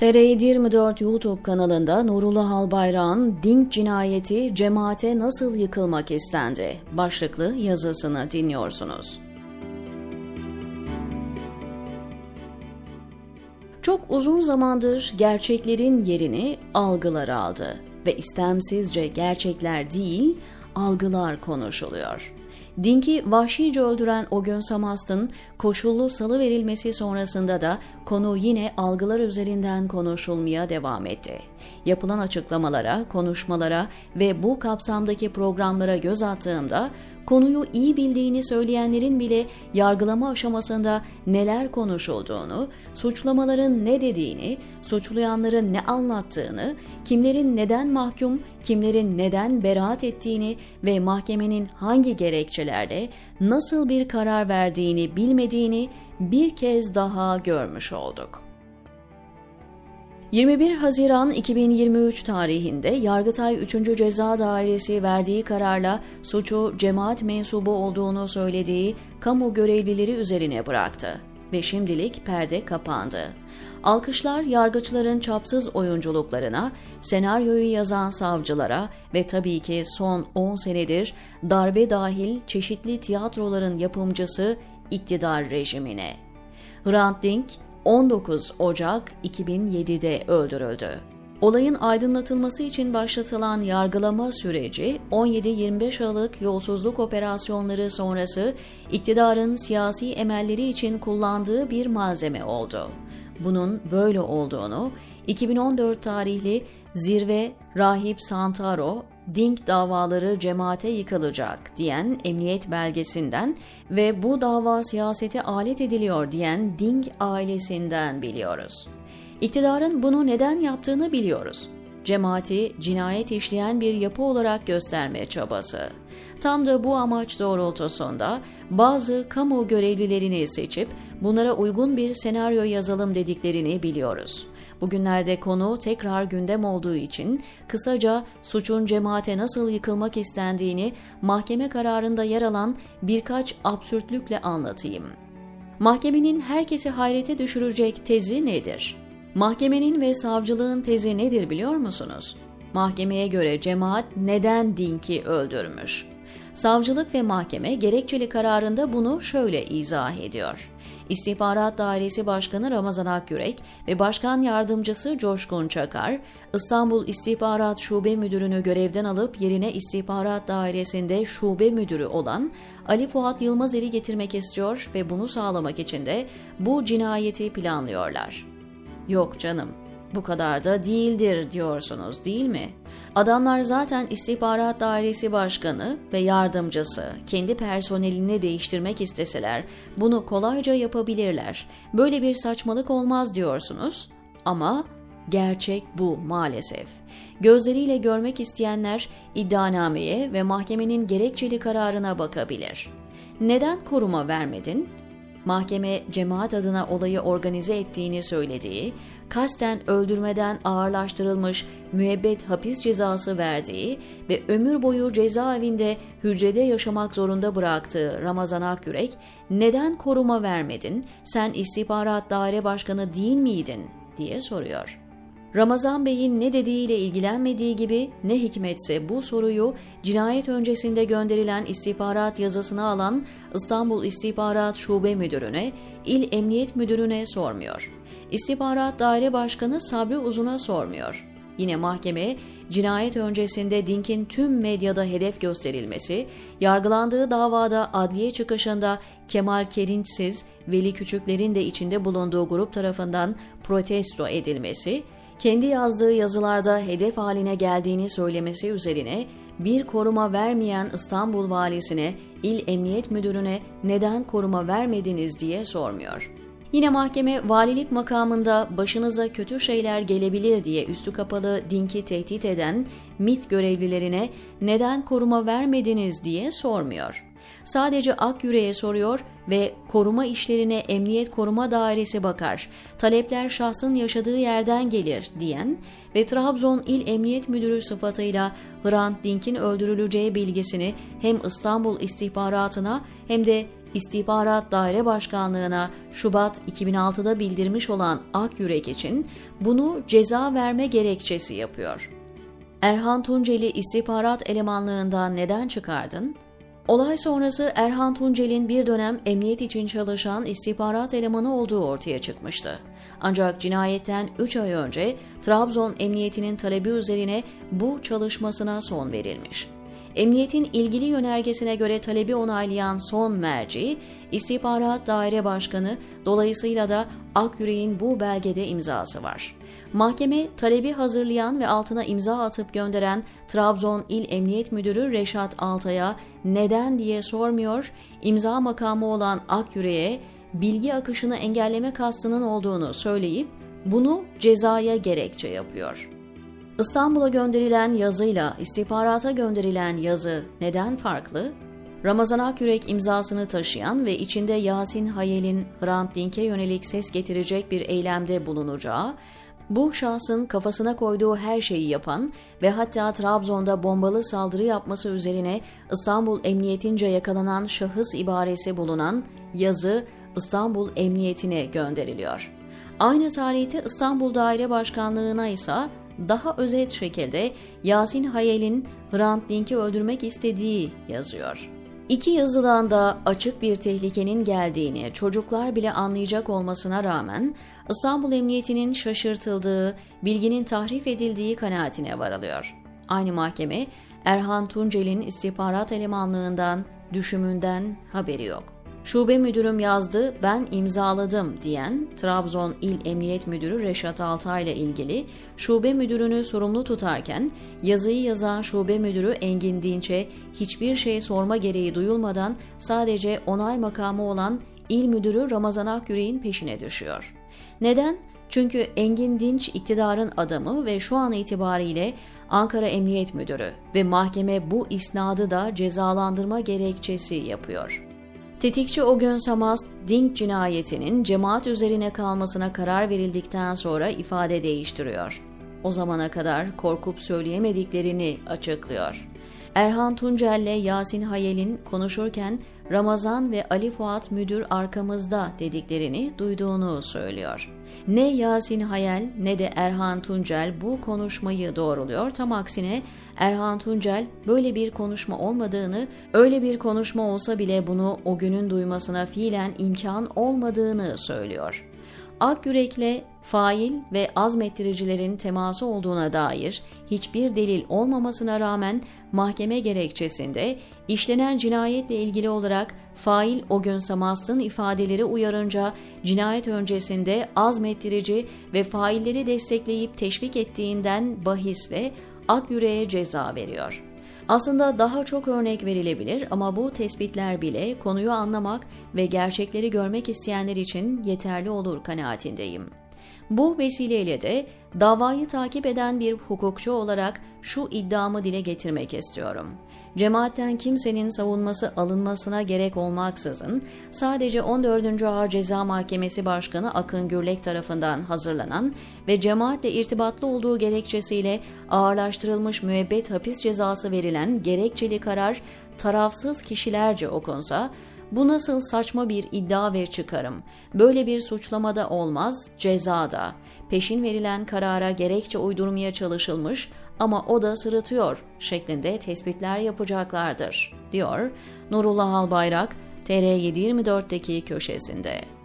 TR24 YouTube kanalında Nurullah Albayrak'ın Dink cinayeti cemaate nasıl yıkılmak istendi başlıklı yazısını dinliyorsunuz. Çok uzun zamandır gerçeklerin yerini algılar aldı ve istemsizce gerçekler değil, algılar konuşuluyor. Dink'i vahşice öldüren o gün Samast'ın koşullu salı verilmesi sonrasında da konu yine algılar üzerinden konuşulmaya devam etti. Yapılan açıklamalara, konuşmalara ve bu kapsamdaki programlara göz attığımda konuyu iyi bildiğini söyleyenlerin bile yargılama aşamasında neler konuşulduğunu, suçlamaların ne dediğini, suçlayanların ne anlattığını, kimlerin neden mahkum, kimlerin neden beraat ettiğini ve mahkemenin hangi gerekçelerle nasıl bir karar verdiğini bilmediğini bir kez daha görmüş olduk. 21 Haziran 2023 tarihinde Yargıtay 3. Ceza Dairesi verdiği kararla suçu cemaat mensubu olduğunu söylediği kamu görevlileri üzerine bıraktı ve şimdilik perde kapandı. Alkışlar yargıçların çapsız oyunculuklarına, senaryoyu yazan savcılara ve tabii ki son 10 senedir darbe dahil çeşitli tiyatroların yapımcısı iktidar rejimine. Hrant Dink 19 Ocak 2007'de öldürüldü. Olayın aydınlatılması için başlatılan yargılama süreci 17-25 Aralık yolsuzluk operasyonları sonrası iktidarın siyasi emelleri için kullandığı bir malzeme oldu. Bunun böyle olduğunu 2014 tarihli Zirve Rahip Santaro Dink davaları cemaate yıkılacak diyen emniyet belgesinden ve bu dava siyasete alet ediliyor diyen Dink ailesinden biliyoruz. İktidarın bunu neden yaptığını biliyoruz. Cemaati cinayet işleyen bir yapı olarak gösterme çabası. Tam da bu amaç doğrultusunda bazı kamu görevlilerini seçip bunlara uygun bir senaryo yazalım dediklerini biliyoruz. Bugünlerde konu tekrar gündem olduğu için kısaca suçun cemaate nasıl yıkılmak istendiğini mahkeme kararında yer alan birkaç absürtlükle anlatayım. Mahkemenin herkesi hayrete düşürecek tezi nedir? Mahkemenin ve savcılığın tezi nedir biliyor musunuz? Mahkemeye göre cemaat neden Dink'i öldürmüş? Savcılık ve mahkeme gerekçeli kararında bunu şöyle izah ediyor. İstihbarat Dairesi Başkanı Ramazan Akgürek ve Başkan Yardımcısı Coşkun Çakar, İstanbul İstihbarat Şube Müdürünü görevden alıp yerine İstihbarat Dairesi'nde şube müdürü olan Ali Fuat Yılmazer'i getirmek istiyor ve bunu sağlamak için de bu cinayeti planlıyorlar. Yok canım, bu kadar da değildir diyorsunuz değil mi? Adamlar zaten istihbarat dairesi başkanı ve yardımcısı kendi personelini değiştirmek isteseler bunu kolayca yapabilirler. Böyle bir saçmalık olmaz diyorsunuz ama gerçek bu maalesef. Gözleriyle görmek isteyenler iddianameye ve mahkemenin gerekçeli kararına bakabilir. Neden koruma vermedin? Mahkeme cemaat adına olayı organize ettiğini söylediği, kasten öldürmeden ağırlaştırılmış müebbet hapis cezası verdiği ve ömür boyu cezaevinde hücrede yaşamak zorunda bıraktığı Ramazan Akyürek, neden koruma vermedin, sen istihbarat daire başkanı değil miydin diye soruyor. Ramazan Bey'in ne dediğiyle ilgilenmediği gibi ne hikmetse bu soruyu cinayet öncesinde gönderilen istihbarat yazısını alan İstanbul İstihbarat Şube Müdürü'ne, İl Emniyet Müdürü'ne sormuyor. İstihbarat Daire Başkanı Sabri Uzun'a sormuyor. Yine mahkeme cinayet öncesinde Dink'in tüm medyada hedef gösterilmesi, yargılandığı davada adliye çıkışında Kemal Kerinçsiz, Veli Küçükler'in de içinde bulunduğu grup tarafından protesto edilmesi, kendi yazdığı yazılarda hedef haline geldiğini söylemesi üzerine bir koruma vermeyen İstanbul valisine, il emniyet müdürüne neden koruma vermediniz diye sormuyor. Yine mahkeme valilik makamında başınıza kötü şeyler gelebilir diye üstü kapalı Dink'i tehdit eden MIT görevlilerine neden koruma vermediniz diye sormuyor. Sadece Akyüre'ye soruyor ve koruma işlerine Emniyet Koruma Dairesi bakar. Talepler şahsın yaşadığı yerden gelir diyen ve Trabzon İl Emniyet Müdürü sıfatıyla Hrant Dink'in öldürüleceği bilgisini hem İstanbul istihbaratına hem de İstihbarat Daire Başkanlığı'na Şubat 2006'da bildirmiş olan Akyürek için bunu ceza verme gerekçesi yapıyor. Erhan Tunceli istihbarat elemanlığından neden çıkardın? Olay sonrası Erhan Tuncel'in bir dönem emniyet için çalışan istihbarat elemanı olduğu ortaya çıkmıştı. Ancak cinayetten 3 ay önce Trabzon Emniyeti'nin talebi üzerine bu çalışmasına son verilmiş. Emniyetin ilgili yönergesine göre talebi onaylayan son merci, İstihbarat Daire Başkanı dolayısıyla da Akyürek'in bu belgede imzası var. Mahkeme talebi hazırlayan ve altına imza atıp gönderen Trabzon İl Emniyet Müdürü Reşat Altay'a neden diye sormuyor, imza makamı olan Akyürek'e bilgi akışını engelleme kastının olduğunu söyleyip bunu cezaya gerekçe yapıyor. İstanbul'a gönderilen yazıyla istihbarata gönderilen yazı neden farklı? Ramazan Akyürek imzasını taşıyan ve içinde Yasin Hayel'in Hrant Dink'e yönelik ses getirecek bir eylemde bulunacağı, bu şahsın kafasına koyduğu her şeyi yapan ve hatta Trabzon'da bombalı saldırı yapması üzerine İstanbul Emniyetince yakalanan şahıs ibaresi bulunan yazı İstanbul Emniyetine gönderiliyor. Aynı tarihte İstanbul Daire Başkanlığı'na ise daha özet şekilde Yasin Hayel'in Hrant Dink'i öldürmek istediği yazıyor. İki yazıdan da açık bir tehlikenin geldiğini çocuklar bile anlayacak olmasına rağmen İstanbul Emniyeti'nin şaşırtıldığı, bilginin tahrif edildiği kanaatine varılıyor. Aynı mahkeme Erhan Tuncel'in istihbarat elemanlığından, düşümünden haberi yok. Şube müdürüm yazdı, ben imzaladım diyen Trabzon İl Emniyet Müdürü Reşat Altay ile ilgili şube müdürünü sorumlu tutarken yazıyı yazan şube müdürü Engin Dinç'e hiçbir şey sorma gereği duyulmadan sadece onay makamı olan İl Müdürü Ramazan Akyürek'in peşine düşüyor. Neden? Çünkü Engin Dinç iktidarın adamı ve şu an itibariyle Ankara Emniyet Müdürü ve mahkeme bu isnadı da cezalandırma gerekçesi yapıyor. Tetikçi Ogön Samaz, Dink cinayetinin cemaat üzerine kalmasına karar verildikten sonra ifade değiştiriyor. O zamana kadar korkup söyleyemediklerini açıklıyor. Erhan Tuncel ile Yasin Hayel'in konuşurken Ramazan ve Ali Fuat müdür arkamızda dediklerini duyduğunu söylüyor. Ne Yasin Hayel ne de Erhan Tuncel bu konuşmayı doğruluyor. Tam aksine Erhan Tuncel böyle bir konuşma olmadığını, öyle bir konuşma olsa bile bunu o günün duymasına fiilen imkan olmadığını söylüyor. Akyürek'le fail ve azmettiricilerin teması olduğuna dair hiçbir delil olmamasına rağmen mahkeme gerekçesinde işlenen cinayetle ilgili olarak fail o gün Samast'ın ifadeleri uyarınca cinayet öncesinde azmettirici ve failleri destekleyip teşvik ettiğinden bahisle Akyürek'e ceza veriyor. Aslında daha çok örnek verilebilir ama bu tespitler bile konuyu anlamak ve gerçekleri görmek isteyenler için yeterli olur kanaatindeyim. Bu vesileyle de davayı takip eden bir hukukçu olarak şu iddiamı dile getirmek istiyorum. Cemaatten kimsenin savunması alınmasına gerek olmaksızın sadece 14. Ağır Ceza Mahkemesi Başkanı Akın Gürlek tarafından hazırlanan ve cemaatle irtibatlı olduğu gerekçesiyle ağırlaştırılmış müebbet hapis cezası verilen gerekçeli karar tarafsız kişilerce okunsa bu nasıl saçma bir iddia ve çıkarım. Böyle bir suçlamada olmaz, cezada. Peşin verilen karara gerekçe uydurmaya çalışılmış ama o da sırıtıyor şeklinde tespitler yapacaklardır, diyor Nurullah Albayrak TR724'deki köşesinde.